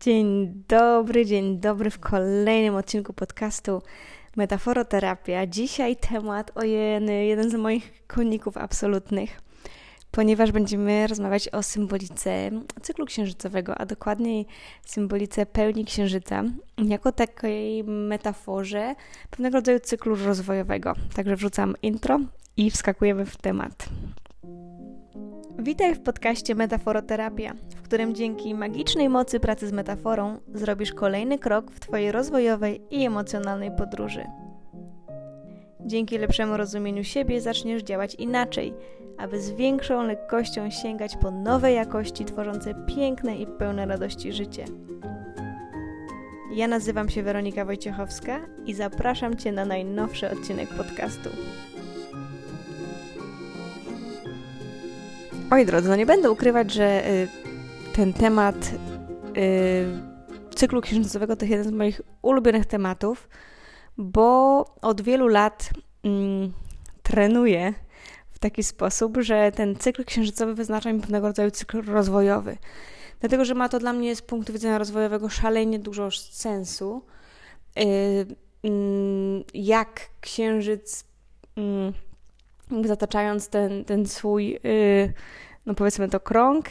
Dzień dobry, dzień dobry w kolejnym odcinku podcastu Metaforoterapia. Dzisiaj temat ojeny, jeden z moich koników absolutnych, ponieważ będziemy rozmawiać o symbolice cyklu księżycowego, a dokładniej symbolice pełni księżyca, jako takiej metaforze pewnego rodzaju cyklu rozwojowego. Także wrzucam intro i wskakujemy w temat. Witaj w podcaście Metaforoterapia, w którym dzięki magicznej mocy pracy z metaforą zrobisz kolejny krok w Twojej rozwojowej i emocjonalnej podróży. Dzięki lepszemu rozumieniu siebie zaczniesz działać inaczej, aby z większą lekkością sięgać po nowe jakości tworzące piękne i pełne radości życie. Ja nazywam się Weronika Wojciechowska i zapraszam Cię na najnowszy odcinek podcastu. Oj drodzy, no nie będę ukrywać, że y, ten temat y, cyklu księżycowego to jeden z moich ulubionych tematów, bo od wielu lat mm, trenuję w taki sposób, że ten cykl księżycowy wyznacza mi pewnego rodzaju cykl rozwojowy. Dlatego, że ma to dla mnie z punktu widzenia rozwojowego szalenie dużo sensu. Y, mm, jak księżyc mm, zataczając ten, ten swój, yy, no powiedzmy to krąg,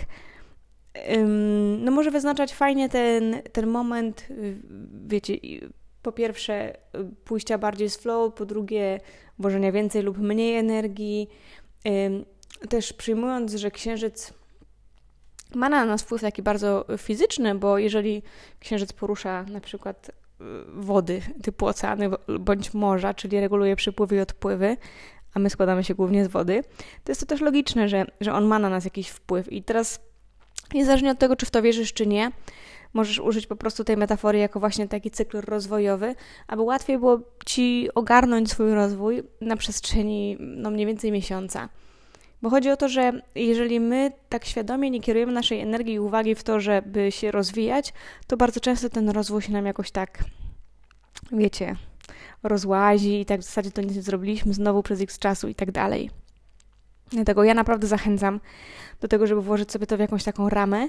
no może wyznaczać fajnie ten, ten moment, yy, wiecie, po pierwsze pójścia bardziej z flow, po drugie włożenia więcej lub mniej energii, też przyjmując, że księżyc ma na nas wpływ taki bardzo fizyczny, bo jeżeli księżyc porusza na przykład y, wody typu oceany bądź morza, czyli reguluje przypływy i odpływy, a my składamy się głównie z wody, to jest to też logiczne, że, że on ma na nas jakiś wpływ. I teraz, niezależnie od tego, czy w to wierzysz, czy nie, możesz użyć po prostu tej metafory jako właśnie taki cykl rozwojowy, aby łatwiej było ci ogarnąć swój rozwój na przestrzeni no mniej więcej miesiąca. Bo chodzi o to, że jeżeli my tak świadomie nie kierujemy naszej energii i uwagi w to, żeby się rozwijać, to bardzo często ten rozwój się nam jakoś tak, wiecie, rozłazi i tak w zasadzie to nic nie zrobiliśmy znowu przez x czasu i tak dalej. Dlatego ja naprawdę zachęcam do tego, żeby włożyć sobie to w jakąś taką ramę.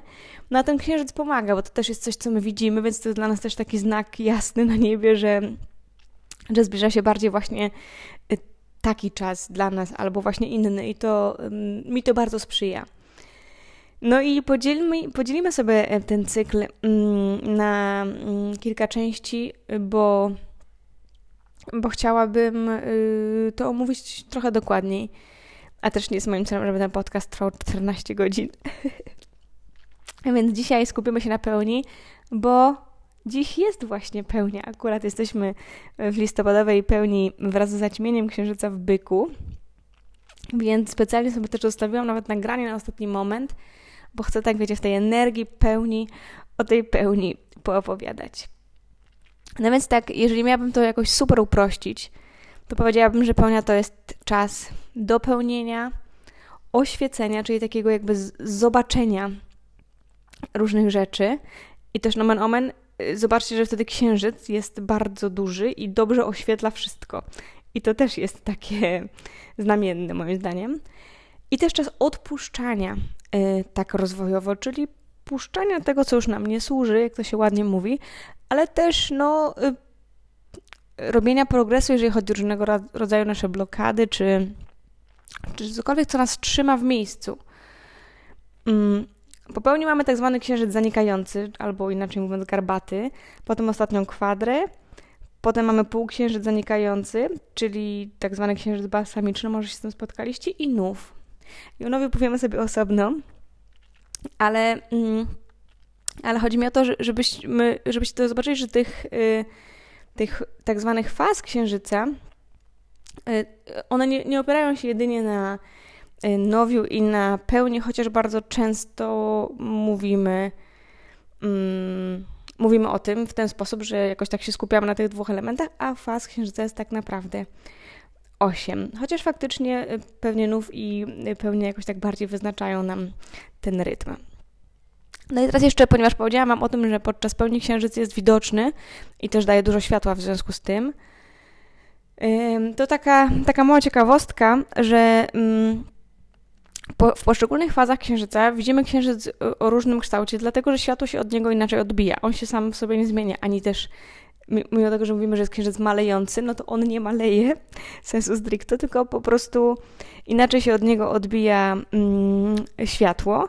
No a ten księżyc pomaga, bo to też jest coś, co my widzimy, więc to jest dla nas też taki znak jasny na niebie, że, że zbliża się bardziej właśnie y, taki czas dla nas, albo właśnie inny i to mi to bardzo sprzyja. No i podzielmy, podzielimy sobie e, ten cykl mm, na mm, kilka części, bo bo chciałabym y, to omówić trochę dokładniej. A też nie jest moim celem, żeby ten podcast trwał 14 godzin. Więc dzisiaj skupimy się na pełni, bo dziś jest właśnie pełnia. Akurat jesteśmy w listopadowej pełni wraz z zaćmieniem księżyca w byku. Więc specjalnie sobie też zostawiłam nawet nagranie na ostatni moment, bo chcę tak, wiecie, w tej energii pełni, o tej pełni poopowiadać. No więc tak, jeżeli miałabym to jakoś super uprościć, to powiedziałabym, że pełnia to jest czas dopełnienia, oświecenia, czyli takiego jakby zobaczenia różnych rzeczy. I też nomen omen, y, zobaczcie, że wtedy księżyc jest bardzo duży i dobrze oświetla wszystko. I to też jest takie znamienne moim zdaniem. I też czas odpuszczania yy, tak rozwojowo, czyli puszczania tego, co już nam nie służy, jak to się ładnie mówi, ale też no, y, robienia progresu, jeżeli chodzi o różnego rodzaju nasze blokady, czy, czy cokolwiek, co nas trzyma w miejscu. Mm, po pełni mamy tak zwany księżyc zanikający, albo inaczej mówiąc garbaty, potem ostatnią kwadrę, potem mamy półksiężyc zanikający, czyli tak zwany księżyc balsamiczny, może się z tym spotkaliście, i nów. I o nowie powiemy sobie osobno, ale... Mm, ale chodzi mi o to, żebyśmy, żebyście to zobaczyli, że tych, y, tych tak zwanych faz księżyca, y, one nie, nie opierają się jedynie na y, nowiu i na pełni, chociaż bardzo często mówimy, mm, mówimy o tym w ten sposób, że jakoś tak się skupiamy na tych dwóch elementach, a faz księżyca jest tak naprawdę osiem. Chociaż faktycznie pewnie nów i pełnie jakoś tak bardziej wyznaczają nam ten rytm. No i teraz jeszcze, ponieważ powiedziałam Wam o tym, że podczas pełni księżyc jest widoczny i też daje dużo światła w związku z tym, to taka, taka mała ciekawostka, że w poszczególnych fazach księżyca widzimy księżyc o różnym kształcie, dlatego że światło się od niego inaczej odbija. On się sam w sobie nie zmienia, ani też mimo tego, że mówimy, że jest księżyc malejący, no to on nie maleje sensu stricto, tylko po prostu inaczej się od niego odbija mm, światło.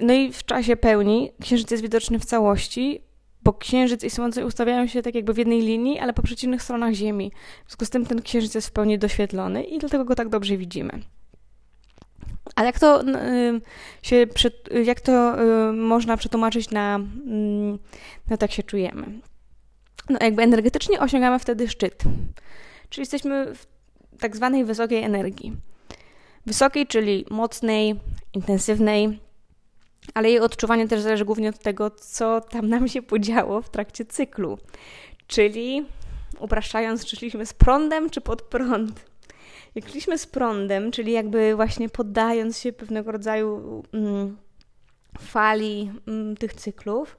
No i w czasie pełni księżyc jest widoczny w całości, bo księżyc i słońce ustawiają się tak jakby w jednej linii, ale po przeciwnych stronach Ziemi. W związku z tym ten księżyc jest w pełni doświetlony i dlatego go tak dobrze widzimy. A jak to się, jak to można przetłumaczyć na, no tak się czujemy? No jakby energetycznie osiągamy wtedy szczyt. Czyli jesteśmy w tak zwanej wysokiej energii. Wysokiej, czyli mocnej, intensywnej, ale jej odczuwanie też zależy głównie od tego, co tam nam się podziało w trakcie cyklu. Czyli upraszczając, czy szliśmy z prądem, czy pod prąd. Jak szliśmy z prądem, czyli jakby właśnie poddając się pewnego rodzaju mm, fali mm, tych cyklów,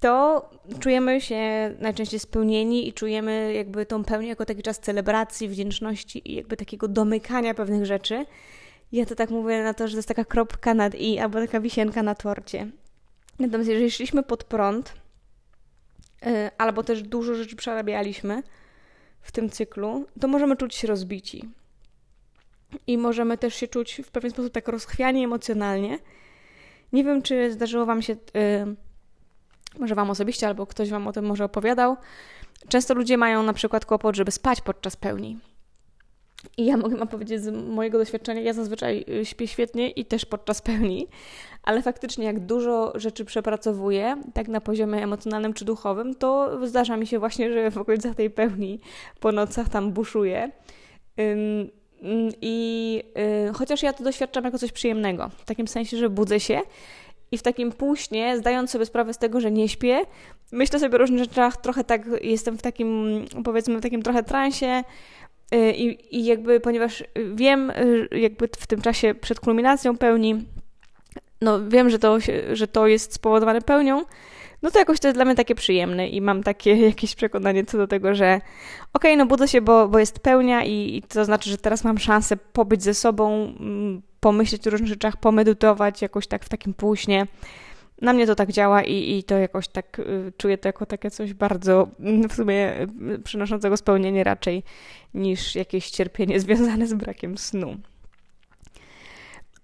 to czujemy się najczęściej spełnieni i czujemy jakby tą pełnię jako taki czas celebracji, wdzięczności i jakby takiego domykania pewnych rzeczy. Ja to tak mówię na to, że to jest taka kropka nad i albo taka wisienka na torcie. Natomiast jeżeli szliśmy pod prąd, yy, albo też dużo rzeczy przerabialiśmy w tym cyklu, to możemy czuć się rozbici. I możemy też się czuć w pewien sposób tak rozchwianie emocjonalnie. Nie wiem, czy zdarzyło Wam się, yy, może Wam osobiście, albo ktoś Wam o tym może opowiadał. Często ludzie mają na przykład kłopot, żeby spać podczas pełni. I ja mogę Wam powiedzieć z mojego doświadczenia, ja zazwyczaj y, śpię świetnie i też podczas pełni, ale faktycznie jak dużo rzeczy przepracowuję, tak na poziomie emocjonalnym czy duchowym, to zdarza mi się właśnie, że w okolicach tej pełni po nocach tam buszuję. I y, chociaż ja to doświadczam jako coś przyjemnego, w takim sensie, że budzę się i w takim półśnie, zdając sobie sprawę z tego, że nie śpię, myślę sobie o różnych rzeczach, trochę tak jestem w takim, powiedzmy, w takim trochę transie, I, I jakby, ponieważ wiem, y, jakby w tym czasie przed kulminacją pełni, no wiem, że to, że to jest spowodowane pełnią, no to jakoś to jest dla mnie takie przyjemne i mam takie jakieś przekonanie co do tego, że okej, okay, no budzę się, bo, bo jest pełnia i, i to znaczy, że teraz mam szansę pobyć ze sobą, mm, pomyśleć o różnych rzeczach, pomedytować jakoś tak w takim półśnie na mnie to tak działa i, i to jakoś tak y, czuję to jako takie coś bardzo mm, w sumie y, przynoszącego spełnienie raczej niż jakieś cierpienie związane z brakiem snu.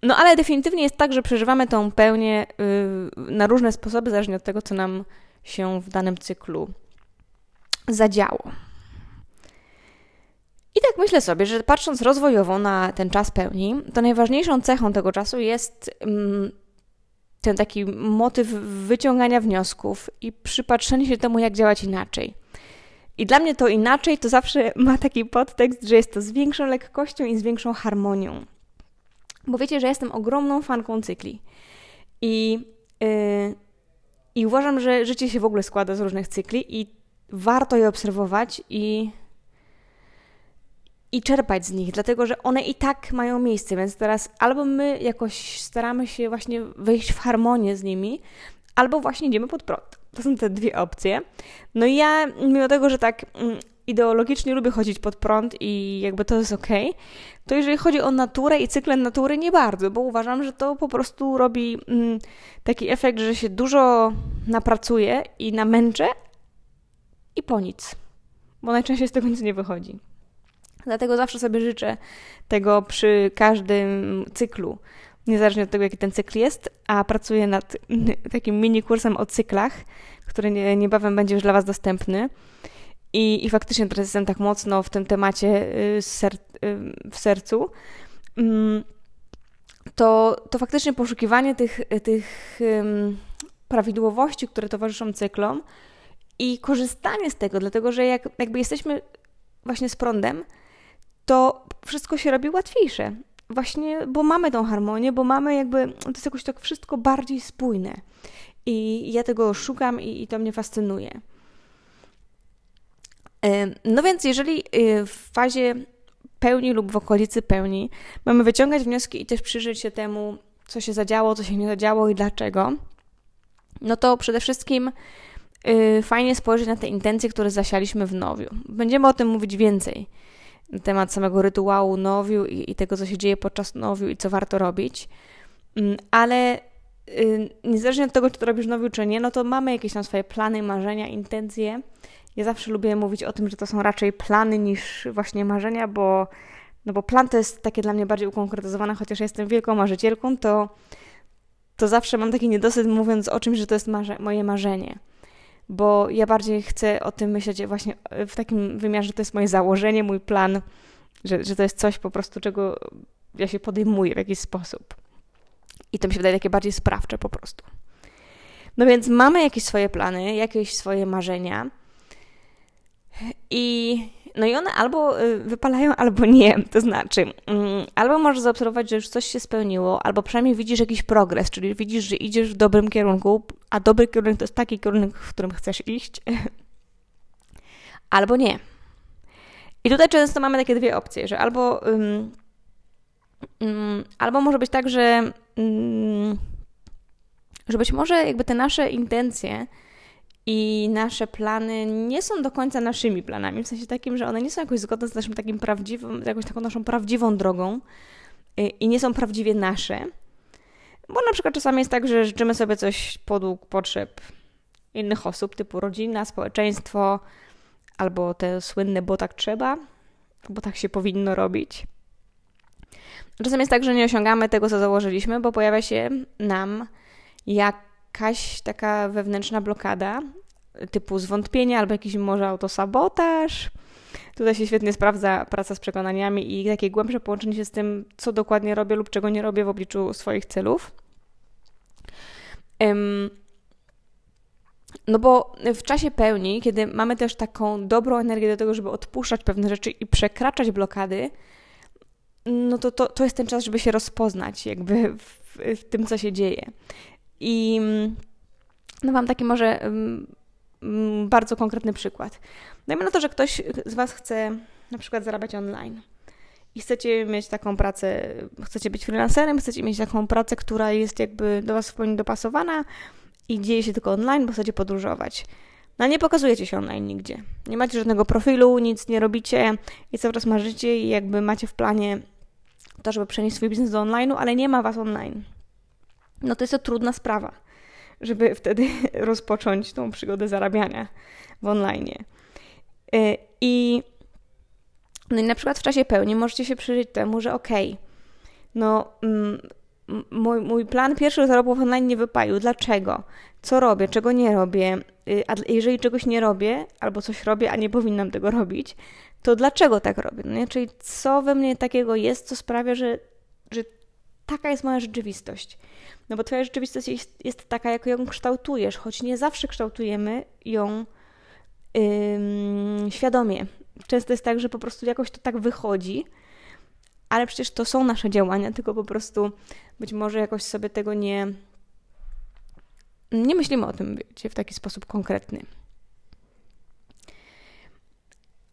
No ale definitywnie jest tak, że przeżywamy tą pełnię y, na różne sposoby, zależnie od tego, co nam się w danym cyklu zadziało. I tak myślę sobie, że patrząc rozwojowo na ten czas pełni, to najważniejszą cechą tego czasu jest mm, ten taki motyw wyciągania wniosków i przypatrzenie się temu, jak działać inaczej. I dla mnie to inaczej to zawsze ma taki podtekst, że jest to z większą lekkością i z większą harmonią. Bo wiecie, że jestem ogromną fanką cykli. I, yy, i uważam, że życie się w ogóle składa z różnych cykli i warto je obserwować i i czerpać z nich, dlatego że one i tak mają miejsce, więc teraz albo my jakoś staramy się właśnie wejść w harmonię z nimi, albo właśnie idziemy pod prąd. To są te dwie opcje. No i ja, mimo tego, że tak mm, ideologicznie lubię chodzić pod prąd i jakby to jest ok, to jeżeli chodzi o naturę i cykle natury, nie bardzo, bo uważam, że to po prostu robi mm, taki efekt, że się dużo napracuje i namęczę i po nic, bo najczęściej z tego nic nie wychodzi. Dlatego zawsze sobie życzę tego przy każdym cyklu, niezależnie od tego, jaki ten cykl jest, a pracuję nad takim mini kursem o cyklach, który niebawem będzie już dla Was dostępny. I, I faktycznie teraz jestem tak mocno w tym temacie y, ser, y, w sercu. Mm, to, to faktycznie poszukiwanie tych, tych prawidłowości, które towarzyszą cyklom i korzystanie z tego, dlatego że jak, jakby jesteśmy właśnie z prądem, to wszystko się robi łatwiejsze. Właśnie, bo mamy tą harmonię, bo mamy jakby, to jest jakoś tak wszystko bardziej spójne. I ja tego szukam i, i to mnie fascynuje. No więc, jeżeli y, w fazie pełni lub w okolicy pełni mamy wyciągać wnioski i też przyjrzeć się temu, co się zadziało, co się nie zadziało i dlaczego, no to przede wszystkim y, fajnie spojrzeć na te intencje, które zasialiśmy w nowiu. Będziemy o tym mówić więcej na temat samego rytuału nowiu i, i tego, co się dzieje podczas nowiu i co warto robić. Mm, ale y, niezależnie od tego, czy to robisz nowiu, czy nie, no to mamy jakieś tam swoje plany, marzenia, intencje. Ja zawsze lubię mówić o tym, że to są raczej plany niż właśnie marzenia, bo, no bo plan to jest takie dla mnie bardziej ukonkretyzowane, chociaż jestem wielką marzycielką, to, to zawsze mam taki niedosyt mówiąc o czymś, że to jest marze moje marzenie bo ja bardziej chcę o tym myśleć właśnie w takim wymiarze, że to jest moje założenie, mój plan, że, że to jest coś po prostu, czego ja się podejmuję w jakiś sposób. I to mi się wydaje takie bardziej sprawcze po prostu. No więc mamy jakieś swoje plany, jakieś swoje marzenia i no i one albo y, wypalają, albo nie. To znaczy, mm, albo możesz zaobserwować, że już coś się spełniło, albo przynajmniej widzisz jakiś progres, czyli widzisz, że idziesz w dobrym kierunku, a dobry kierunek to jest taki kierunek, w którym chcesz iść, albo nie. I tutaj często mamy takie dwie opcje, że albo, um, um, albo może być tak, że, um, że być może jakby te nasze intencje i nasze plany nie są do końca naszymi planami, w sensie takim, że one nie są jakoś zgodne z naszym takim prawdziwym, jakąś taką naszą prawdziwą drogą y, i nie są prawdziwie nasze. Bo na przykład czasami jest tak, że życzymy sobie coś podług potrzeb innych osób, typu rodzina, społeczeństwo, albo te słynne, bo tak trzeba, bo tak się powinno robić. Czasem jest tak, że nie osiągamy tego, co założyliśmy, bo pojawia się nam jak jakaś taka wewnętrzna blokada, typu zwątpienie albo jakiś może autosabotaż. Tutaj się świetnie sprawdza praca z przekonaniami i takie głębsze połączenie się z tym, co dokładnie robię lub czego nie robię w obliczu swoich celów. No bo w czasie pełni, kiedy mamy też taką dobrą energię do tego, żeby odpuszczać pewne rzeczy i przekraczać blokady, no to, to, to jest ten czas, żeby się rozpoznać jakby w, w tym, co się dzieje. I no mam taki może um, bardzo konkretny przykład. Dajmy na to, że ktoś z Was chce na przykład zarabiać online i chcecie mieć taką pracę, chcecie być freelancerem, chcecie mieć taką pracę, która jest jakby do Was w pełni dopasowana i dzieje się tylko online, bo chcecie podróżować. No nie pokazujecie się online nigdzie. Nie macie żadnego profilu, nic nie robicie i cały czas marzycie i jakby macie w planie to, żeby przenieść swój biznes do online'u, ale nie ma Was online no to jest to trudna sprawa, żeby wtedy rozpocząć tą przygodę zarabiania w online. Y, I, no i na przykład w czasie pełni możecie się przyjrzeć temu, że okej, okay, no mm, mój, mój plan pierwszych zarobków online nie wypalił. Dlaczego? Co robię, czego nie robię? Y, a jeżeli czegoś nie robię, albo coś robię, a nie powinnam tego robić, to dlaczego tak robię? No nie? Czyli co we mnie takiego jest, co sprawia, że, że taka jest moja rzeczywistość. No bo Twoja rzeczywistość jest, jest taka, jak ją kształtujesz, choć nie zawsze kształtujemy ją ym, świadomie. Często jest tak, że po prostu jakoś to tak wychodzi, ale przecież to są nasze działania, tylko po prostu być może jakoś sobie tego nie. Nie myślimy o tym wiecie, w taki sposób konkretny.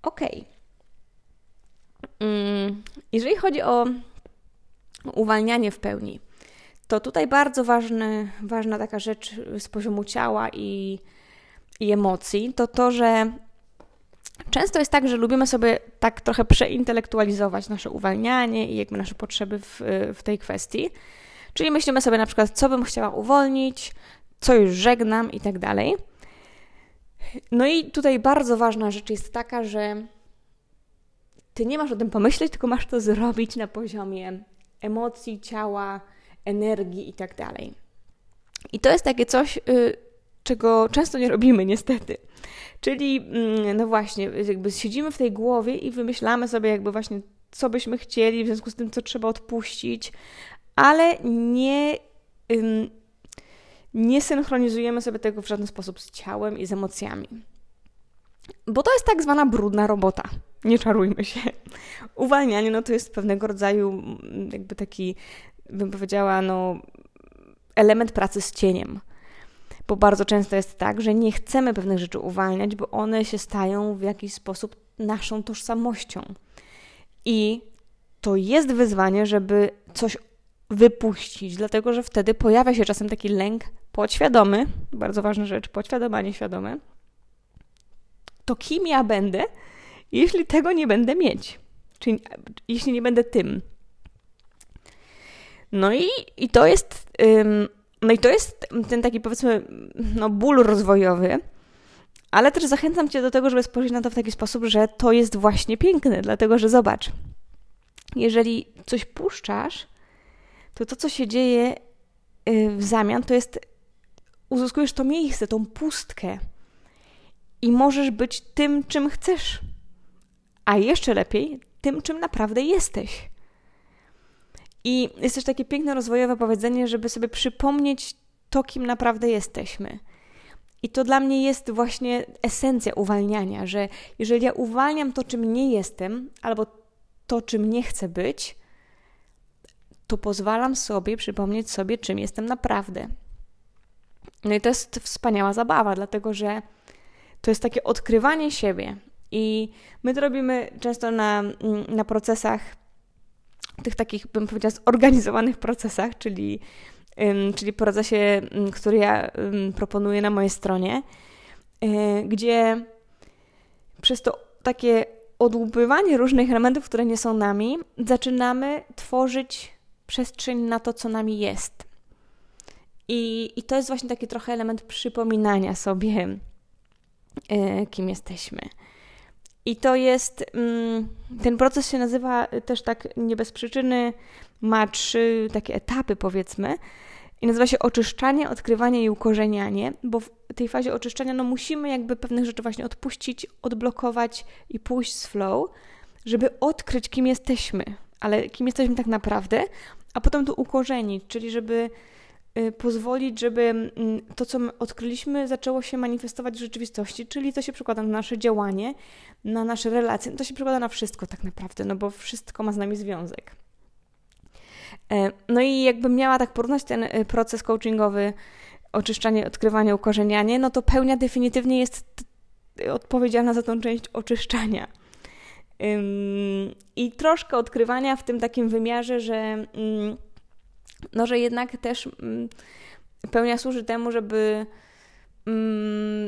Ok. Jeżeli chodzi o uwalnianie w pełni, to tutaj bardzo ważny, ważna taka rzecz z poziomu ciała i, i emocji to to, że często jest tak, że lubimy sobie tak trochę przeintelektualizować nasze uwalnianie i jakby nasze potrzeby w, w tej kwestii. Czyli myślimy sobie na przykład, co bym chciała uwolnić, co już żegnam i tak dalej. No i tutaj bardzo ważna rzecz jest taka, że ty nie masz o tym pomyśleć, tylko masz to zrobić na poziomie emocji, ciała, energii i tak. I to jest takie coś, y, czego często nie robimy, niestety. Czyli, mm, no właśnie, jakby siedzimy w tej głowie i wymyślamy sobie, jakby właśnie, co byśmy chcieli, w związku z tym, co trzeba odpuścić, ale nie, nie synchronizujemy sobie tego w żaden sposób z ciałem i z emocjami. Bo to jest tak zwana brudna robota. Nie czarujmy się. Uwalnianie, no to jest pewnego rodzaju jakby taki bym powiedziała, no, element pracy z cieniem. Bo bardzo często jest tak, że nie chcemy pewnych rzeczy uwalniać, bo one się stają w jakiś sposób naszą tożsamością. I to jest wyzwanie, żeby coś wypuścić, dlatego że wtedy pojawia się czasem taki lęk podświadomy, bardzo ważna rzecz, podświadomy, a nieświadomy. To kim ja będę, jeśli tego nie będę mieć? Czyli jeśli nie będę tym. No i, i to jest. Ym, no i to jest ten taki powiedzmy no, ból rozwojowy, ale też zachęcam Cię do tego, żeby spojrzeć na to w taki sposób, że to jest właśnie piękne, dlatego że zobacz, jeżeli coś puszczasz, to to, co się dzieje y, w zamian, to jest uzyskujesz to miejsce, tą pustkę i możesz być tym, czym chcesz. A jeszcze lepiej, tym, czym naprawdę jesteś. I jest też takie piękne rozwojowe powiedzenie, żeby sobie przypomnieć to, kim naprawdę jesteśmy. I to dla mnie jest właśnie esencja uwalniania, że jeżeli ja uwalniam to, czym nie jestem, albo to, czym nie chcę być, to pozwalam sobie przypomnieć sobie, czym jestem naprawdę. No i to jest wspaniała zabawa, dlatego że to jest takie odkrywanie siebie. I my to robimy często na, na procesach, tych takich, bym powiedziała, zorganizowanych procesach, czyli, czyli procesie, który ja proponuję na mojej stronie, e, gdzie przez to takie odłupywanie różnych elementów, które nie są nami, zaczynamy tworzyć przestrzeń na to, co nami jest. I, i to jest właśnie taki trochę element przypominania sobie, yy, kim jesteśmy. I to jest, mm, ten proces się nazywa też tak nie bez przyczyny, ma trzy takie etapy powiedzmy. I nazywa się oczyszczanie, odkrywanie i ukorzenianie, bo w tej fazie oczyszczania no musimy jakby pewnych rzeczy właśnie odpuścić, odblokować i pójść z flow, żeby odkryć, kim jesteśmy, ale kim jesteśmy tak naprawdę, a potem to ukorzenić, czyli żeby pozwolić, żeby mm, to, co my odkryliśmy, zaczęło się manifestować w rzeczywistości, czyli to się przekłada na nasze działanie, na nasze relacje, to się przekłada na wszystko tak naprawdę, no bo wszystko ma z nami związek. E, no i jakbym miała tak porównać ten y, proces coachingowy, oczyszczanie, odkrywanie, ukorzenianie, no to pełnia definitywnie jest odpowiedzialna za tą część oczyszczania. I troszkę odkrywania w tym takim wymiarze, że, no, że jednak też pełnia służy temu, żeby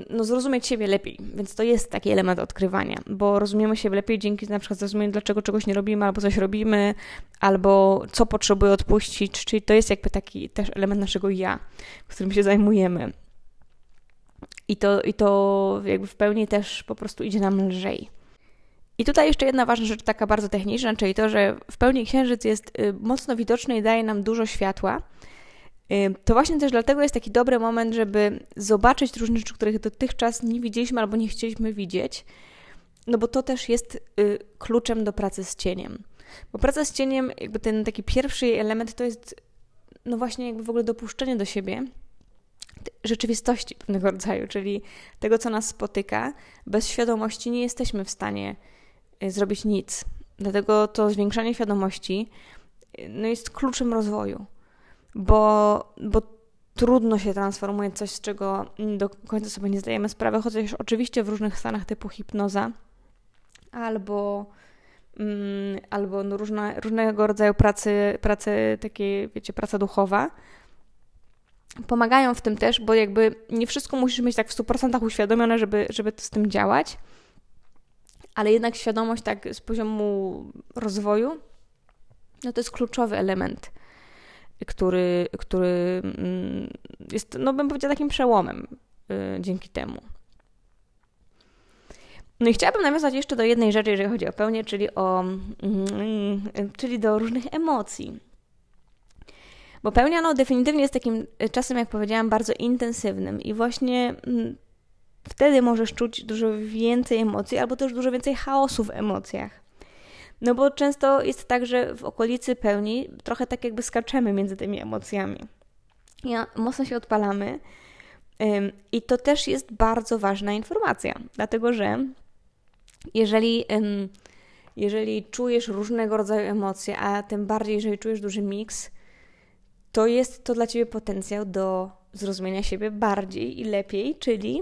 no, zrozumieć siebie lepiej. Więc to jest taki element odkrywania, bo rozumiemy się lepiej dzięki na przykład zrozumieniu, dlaczego czegoś nie robimy, albo coś robimy, albo co potrzebuję odpuścić. Czyli to jest jakby taki też element naszego ja, którym się zajmujemy. I to, I to jakby w pełni też po prostu idzie nam lżej. I tutaj jeszcze jedna ważna rzecz, taka bardzo techniczna, czyli to, że w pełni księżyc jest y, mocno widoczny i daje nam dużo światła. Y, to właśnie też dlatego jest taki dobry moment, żeby zobaczyć różne rzeczy, których dotychczas nie widzieliśmy albo nie chcieliśmy widzieć, no bo to też jest y, kluczem do pracy z cieniem. Bo praca z cieniem, jakby ten taki pierwszy element, to jest no właśnie jakby w ogóle dopuszczenie do siebie rzeczywistości pewnego rodzaju, czyli tego, co nas spotyka. Bez świadomości nie jesteśmy w stanie zrobić nic. Dlatego to zwiększanie świadomości y, no jest kluczem rozwoju, bo, bo trudno się transformuje coś, z czego do końca sobie nie zdajemy sprawy, chociaż oczywiście w różnych stanach typu hipnoza albo, mm, albo no różne, różnego rodzaju pracy, pracy takie, wiecie, praca duchowa, pomagają w tym też, bo jakby nie wszystko musisz mieć tak w 100% uświadomione, żeby, żeby z tym działać, ale jednak świadomość tak z poziomu rozwoju, no to jest kluczowy element, który, który mm, jest, no bym powiedziała, takim przełomem y, dzięki temu. No i chciałabym nawiązać jeszcze do jednej rzeczy, jeżeli chodzi o pełnię, czyli, o, mm, czyli do różnych emocji. Bo pełnia no, definitywnie jest takim czasem, jak powiedziałam, bardzo intensywnym i właśnie mm, wtedy możesz czuć dużo więcej emocji, albo też dużo więcej chaosu w emocjach. No bo często jest tak, że w okolicy pełni trochę tak jakby skaczemy między tymi emocjami. Ja, mocno się odpalamy. I to też jest bardzo ważna informacja, dlatego że jeżeli, jeżeli czujesz różnego rodzaju emocje, a tym bardziej jeżeli czujesz duży miks, to jest to dla ciebie potencjał do zrozumienia siebie bardziej i lepiej, czyli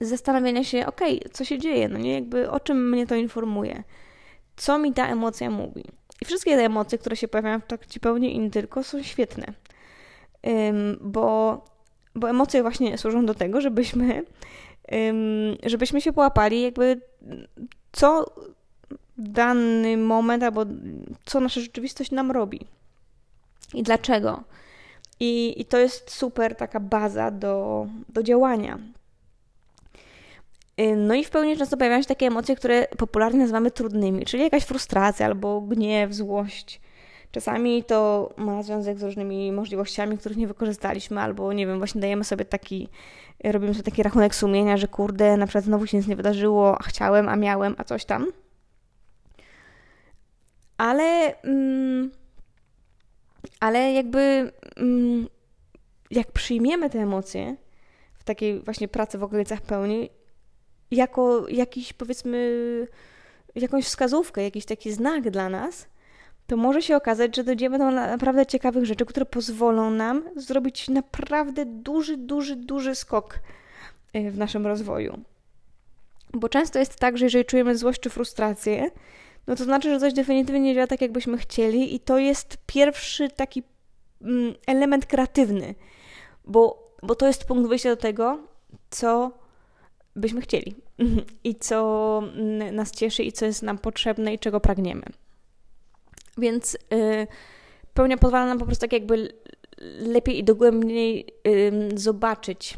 zastanawiania się, okej, okay, co się dzieje, no nie, jakby o czym mnie to informuje, co mi ta emocja mówi. I wszystkie te emocje, które się pojawiają w trakcie pełni tylko są świetne, bo, bo emocje właśnie służą do tego, żebyśmy, żebyśmy się połapali jakby co dany moment, albo co nasza rzeczywistość nam robi i dlaczego. I, i to jest super taka baza do, do działania. Y, no i w pełni często pojawiają się takie emocje, które popularnie nazywamy trudnymi, czyli jakaś frustracja albo gniew, złość. Czasami to ma związek z różnymi możliwościami, których nie wykorzystaliśmy, albo nie wiem, właśnie dajemy sobie taki, robimy sobie taki rachunek sumienia, że kurde, na przykład znowu się nic nie wydarzyło, a chciałem, a miałem, a coś tam. Ale, mm, ale jakby mm, jak przyjmiemy te emocje w takiej właśnie pracy w okolicach pełni, jako jakiś powiedzmy, jakąś wskazówkę, jakiś taki znak dla nas, to może się okazać, że dojdziemy do naprawdę ciekawych rzeczy, które pozwolą nam zrobić naprawdę duży, duży, duży skok e, w naszym rozwoju. Bo często jest tak, że jeżeli czujemy złość czy frustrację, no to znaczy, że coś definitywnie nie działa tak, jakbyśmy chcieli, i to jest pierwszy taki mm, element kreatywny, bo, bo to jest punkt wyjścia do tego, co byśmy chcieli i co mm, nas cieszy i co jest nam potrzebne i czego pragniemy. Więc yy, pełnia pozwala nam po prostu tak jakby lepiej i dogłębniej zobaczyć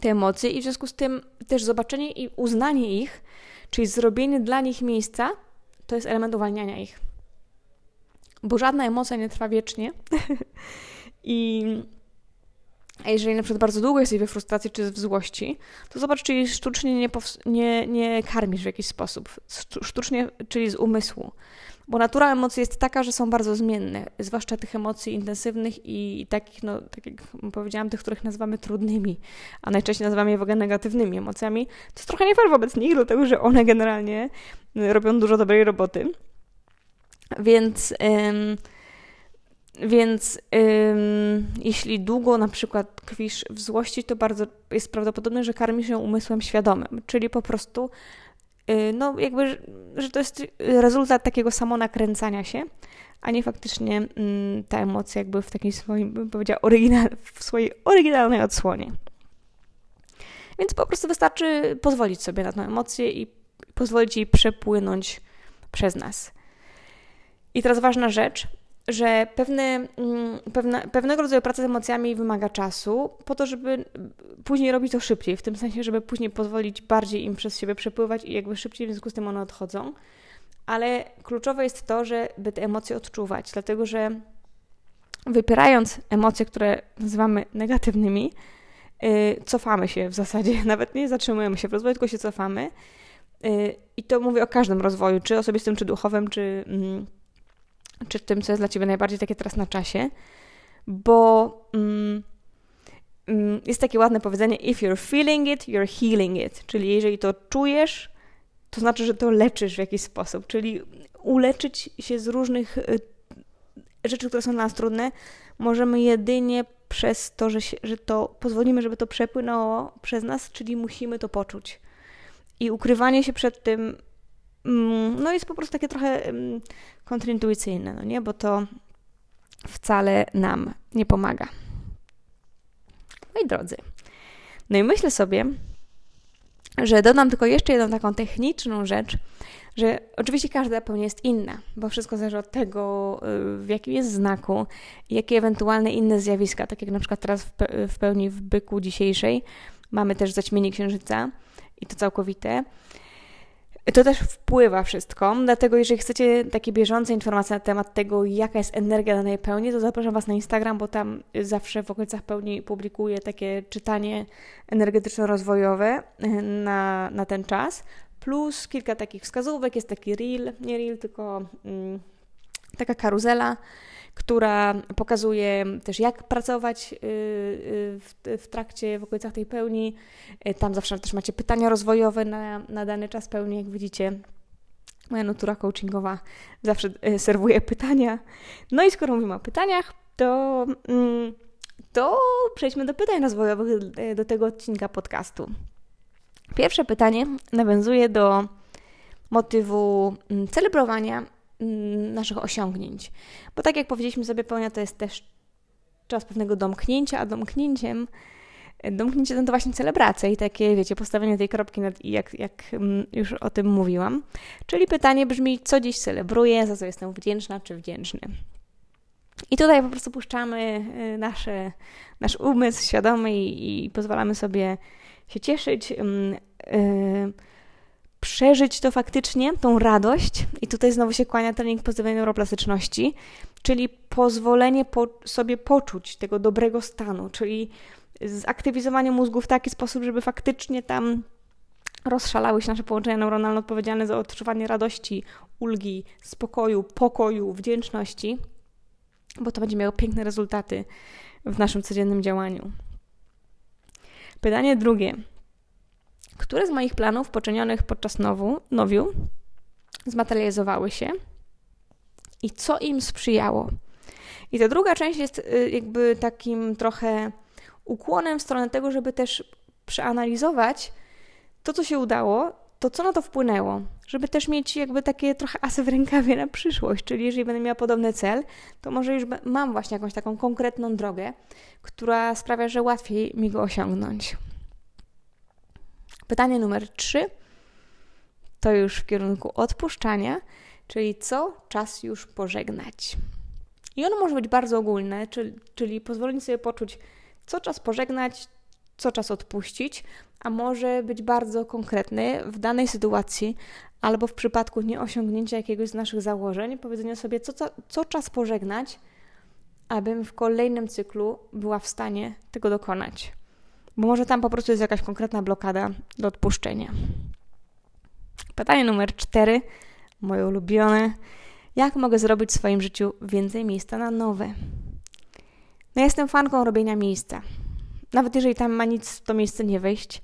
te emocje i w związku z tym też zobaczenie i uznanie ich, czyli zrobienie dla nich miejsca, to jest element uwalniania ich. Bo żadna emocja nie trwa wiecznie. I a jeżeli na przykład bardzo długo jesteś we frustracji czy w złości, to zobacz, czy sztucznie nie, nie, nie karmisz w jakiś sposób. Sztucznie, czyli z umysłu. Bo natura emocji jest taka, że są bardzo zmienne, zwłaszcza tych emocji intensywnych i takich, no, tak jak powiedziałam, tych, których nazywamy trudnymi, a najczęściej nazywamy je w ogóle negatywnymi emocjami. To jest trochę nie fair wobec nich, dlatego że one generalnie robią dużo dobrej roboty. Więc... więc ym, jeśli długo na przykład tkwisz w złości, to bardzo jest prawdopodobne, że karmisz ją umysłem świadomym, czyli po prostu, yy, no jakby, że to jest rezultat takiego samonakręcania się, a nie faktycznie yy, ta emocja jakby w takiej swoim, bym powiedziała, oryginal, w swojej oryginalnej odsłonie. Więc po prostu wystarczy pozwolić sobie na tę emocję i pozwolić jej przepłynąć przez nas. I teraz ważna rzecz, że pewne, mm, pewne, pewnego rodzaju praca z emocjami wymaga czasu, po to, żeby później robić to szybciej, w tym sensie, żeby później pozwolić bardziej im przez siebie przepływać i jakby szybciej w związku z tym one odchodzą. Ale kluczowe jest to, żeby te emocje odczuwać, dlatego że wypierając emocje, które nazywamy negatywnymi, yy, cofamy się w zasadzie, nawet nie zatrzymujemy się w rozwoju, tylko się cofamy. Yy, I to mówię o każdym rozwoju, czy osobistym, czy duchowym, czy. Czy tym, co jest dla Ciebie najbardziej takie teraz na czasie, bo mm, mm, jest takie ładne powiedzenie: If you're feeling it, you're healing it. Czyli jeżeli to czujesz, to znaczy, że to leczysz w jakiś sposób. Czyli uleczyć się z różnych y, rzeczy, które są dla nas trudne, możemy jedynie przez to, że, się, że to pozwolimy, żeby to przepłynęło przez nas, czyli musimy to poczuć. I ukrywanie się przed tym no jest po prostu takie trochę mm, kontrintuicyjne, no nie? Bo to wcale nam nie pomaga. Moi drodzy, no i myślę sobie, że dodam tylko jeszcze jedną taką techniczną rzecz, że oczywiście każda pełnia jest inna, bo wszystko zależy od tego, y, w jakim jest znaku jakie ewentualne inne zjawiska, tak jak na przykład teraz w pełni w byku dzisiejszej mamy też zaćmienie księżyca i to całkowite. To też wpływa wszystko, dlatego jeżeli chcecie takie bieżące informacje na temat tego, jaka jest energia danej pełni, to zapraszam Was na Instagram, bo tam zawsze w okolicach pełni publikuję takie czytanie energetyczno-rozwojowe e, na, na ten czas, plus kilka takich wskazówek, jest taki reel, nie reel, tylko mm, taka karuzela, która pokazuje też, jak pracować y, y, w, trakcie, w okolicach tej pełni. Y, tam zawsze też macie pytania rozwojowe na, na dany czas pełni, jak widzicie. Moja natura coachingowa zawsze serwuje pytania. No i skoro mówimy o pytaniach, to, mm, to przejdźmy do pytań rozwojowych do tego odcinka podcastu. Pierwsze pytanie nawiązuje do motywu mm, celebrowania naszych osiągnięć. Bo tak jak powiedzieliśmy sobie, pełnia to jest też czas pewnego domknięcia, a domknięciem Domknięcie to właśnie celebracja i takie, wiecie, postawienie tej kropki nad i, jak, jak mm, już o tym mówiłam. Czyli pytanie brzmi, co dziś celebruję, za co jestem wdzięczna czy wdzięczny. I tutaj po prostu puszczamy y, nasze, nasz umysł świadomy i, i pozwalamy sobie się cieszyć, yy, przeżyć to faktycznie, tą radość. I tutaj znowu się kłania trening pozytywnej neuroplastyczności, czyli pozwolenie po, sobie poczuć tego dobrego stanu, czyli zaktywizowanie mózgu w taki sposób, żeby faktycznie tam rozszalały się nasze połączenia neuronalne odpowiedzialne za odczuwanie radości, ulgi, spokoju, pokoju, wdzięczności, bo to będzie miało piękne rezultaty w naszym codziennym działaniu. Pytanie drugie. Które z moich planów poczynionych podczas nowu, nowiu zmaterializowały się i co im sprzyjało? I ta druga część jest y, jakby takim trochę ukłonem w stronę tego, żeby też przeanalizować to, co się udało, to co na to wpłynęło, żeby też mieć jakby takie trochę asy w rękawie na przyszłość, czyli jeżeli będę miała podobny cel, to może już mam właśnie jakąś taką konkretną drogę, która sprawia, że łatwiej mi go osiągnąć. Pytanie numer trzy to już w kierunku odpuszczania, czyli co czas już pożegnać. I ono może być bardzo ogólne, czyli, czyli pozwolenie sobie poczuć, co czas pożegnać, co czas odpuścić, a może być bardzo konkretny w danej sytuacji albo w przypadku nieosiągnięcia jakiegoś z naszych założeń, powiedzenie sobie, co, co, co czas pożegnać, abym w kolejnym cyklu była w stanie tego dokonać. Bo może tam po prostu jest jakaś konkretna blokada do odpuszczenia. Pytanie numer cztery, moje ulubione. Jak mogę zrobić w swoim życiu więcej miejsca na nowe? No, jestem fanką robienia miejsca. Nawet jeżeli tam ma nic w to miejsce nie wejść,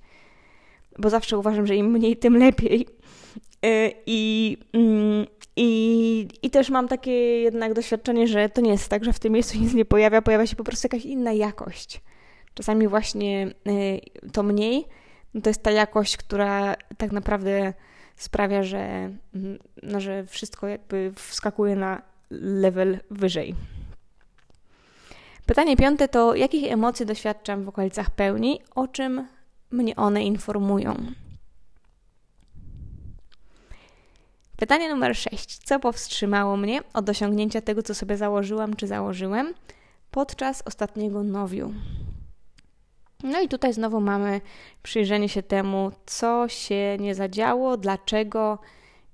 bo zawsze uważam, że im mniej, tym lepiej. Y, I, mm, i, I też mam takie jednak doświadczenie, że to nie jest tak, że w tym miejscu nic nie pojawia, pojawia się po prostu jakaś inna jakość. Czasami właśnie y, to mniej, no to jest ta jakość, która tak naprawdę sprawia, że, mm, no, że wszystko jakby wskakuje na level wyżej. Pytanie piąte to, jakich emocji doświadczam w okolicach pełni, o czym mnie one informują. Pytanie numer 6. Co powstrzymało mnie od osiągnięcia tego, co sobie założyłam czy założyłem podczas ostatniego nowiu? No i tutaj znowu mamy przyjrzenie się temu, co się nie zadziało, dlaczego,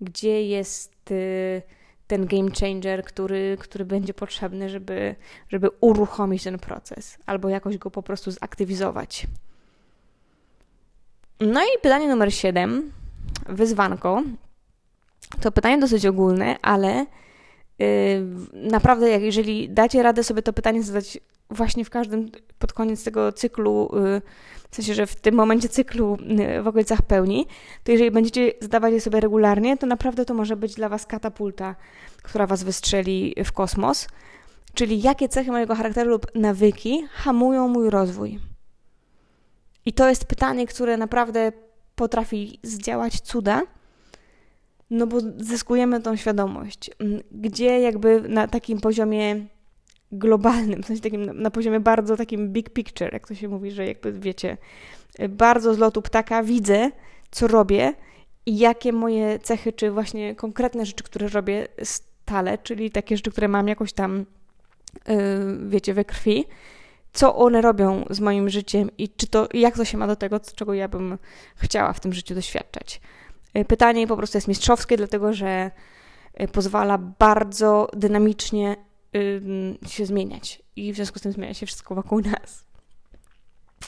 gdzie jest y, ten game changer, który, który będzie potrzebny, żeby, żeby uruchomić ten proces albo jakoś go po prostu zaktywizować. No i pytanie numer 7, wyzwanko. To pytanie dosyć ogólne, ale naprawdę, jak jeżeli dacie radę sobie to pytanie zadać właśnie w każdym, pod koniec tego cyklu, yy, w sensie, że w tym momencie cyklu yy, w okolicach pełni, to jeżeli będziecie zadawać je sobie regularnie, to naprawdę to może być dla Was katapulta, która Was wystrzeli w kosmos. Czyli jakie cechy mojego charakteru lub nawyki hamują mój rozwój. I to jest pytanie, które naprawdę potrafi zdziałać cuda, no bo zyskujemy tą świadomość, mm, gdzie jakby na takim poziomie globalnym, w sensie takim na poziomie bardzo takim big picture, jak to się mówi, że jakby wiecie, bardzo z lotu ptaka widzę, co robię i jakie moje cechy, czy właśnie konkretne rzeczy, które robię stale, czyli takie rzeczy, które mam jakoś tam, yy, wiecie, we krwi, co one robią z moim życiem i czy to, jak to się ma do tego, czego ja bym chciała w tym życiu doświadczać. Y, pytanie po prostu jest mistrzowskie, dlatego że y, pozwala bardzo dynamicznie się zmieniać i w związku z tym zmienia się wszystko wokół nas.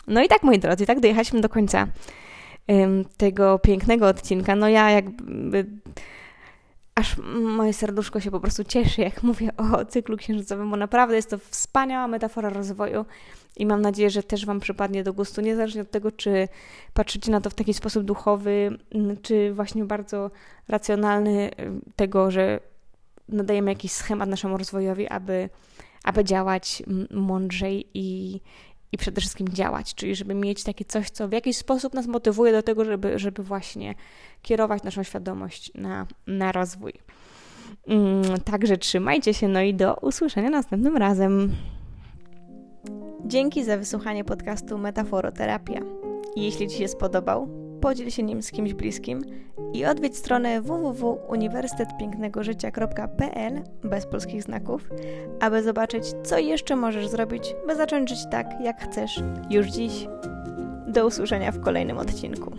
No i tak, moi drodzy, tak dojechaliśmy do końca tego pięknego odcinka. No ja jakby aż moje serduszko się po prostu cieszy, jak mówię o cyklu księżycowym, bo naprawdę jest to wspaniała metafora rozwoju i mam nadzieję, że też Wam przypadnie do gustu, niezależnie od tego, czy patrzycie na to w taki sposób duchowy, czy właśnie bardzo racjonalny, tego, że nadajemy jakiś schemat naszemu rozwojowi, aby, aby działać mądrzej i, i przede wszystkim działać, czyli żeby mieć takie coś, co w jakiś sposób nas motywuje do tego, żeby, żeby właśnie kierować naszą świadomość na, na rozwój. Mm, także trzymajcie się, no i do usłyszenia następnym razem. Dzięki za wysłuchanie podcastu Metaforoterapia. Jeśli Ci się spodobał, podziel się nim z kimś bliskim i odwiedź stronę www.uniwersytetpięknegożycia.pl bez polskich znaków, aby zobaczyć, co jeszcze możesz zrobić, by zacząć żyć tak, jak chcesz już dziś. Do usłyszenia w kolejnym odcinku.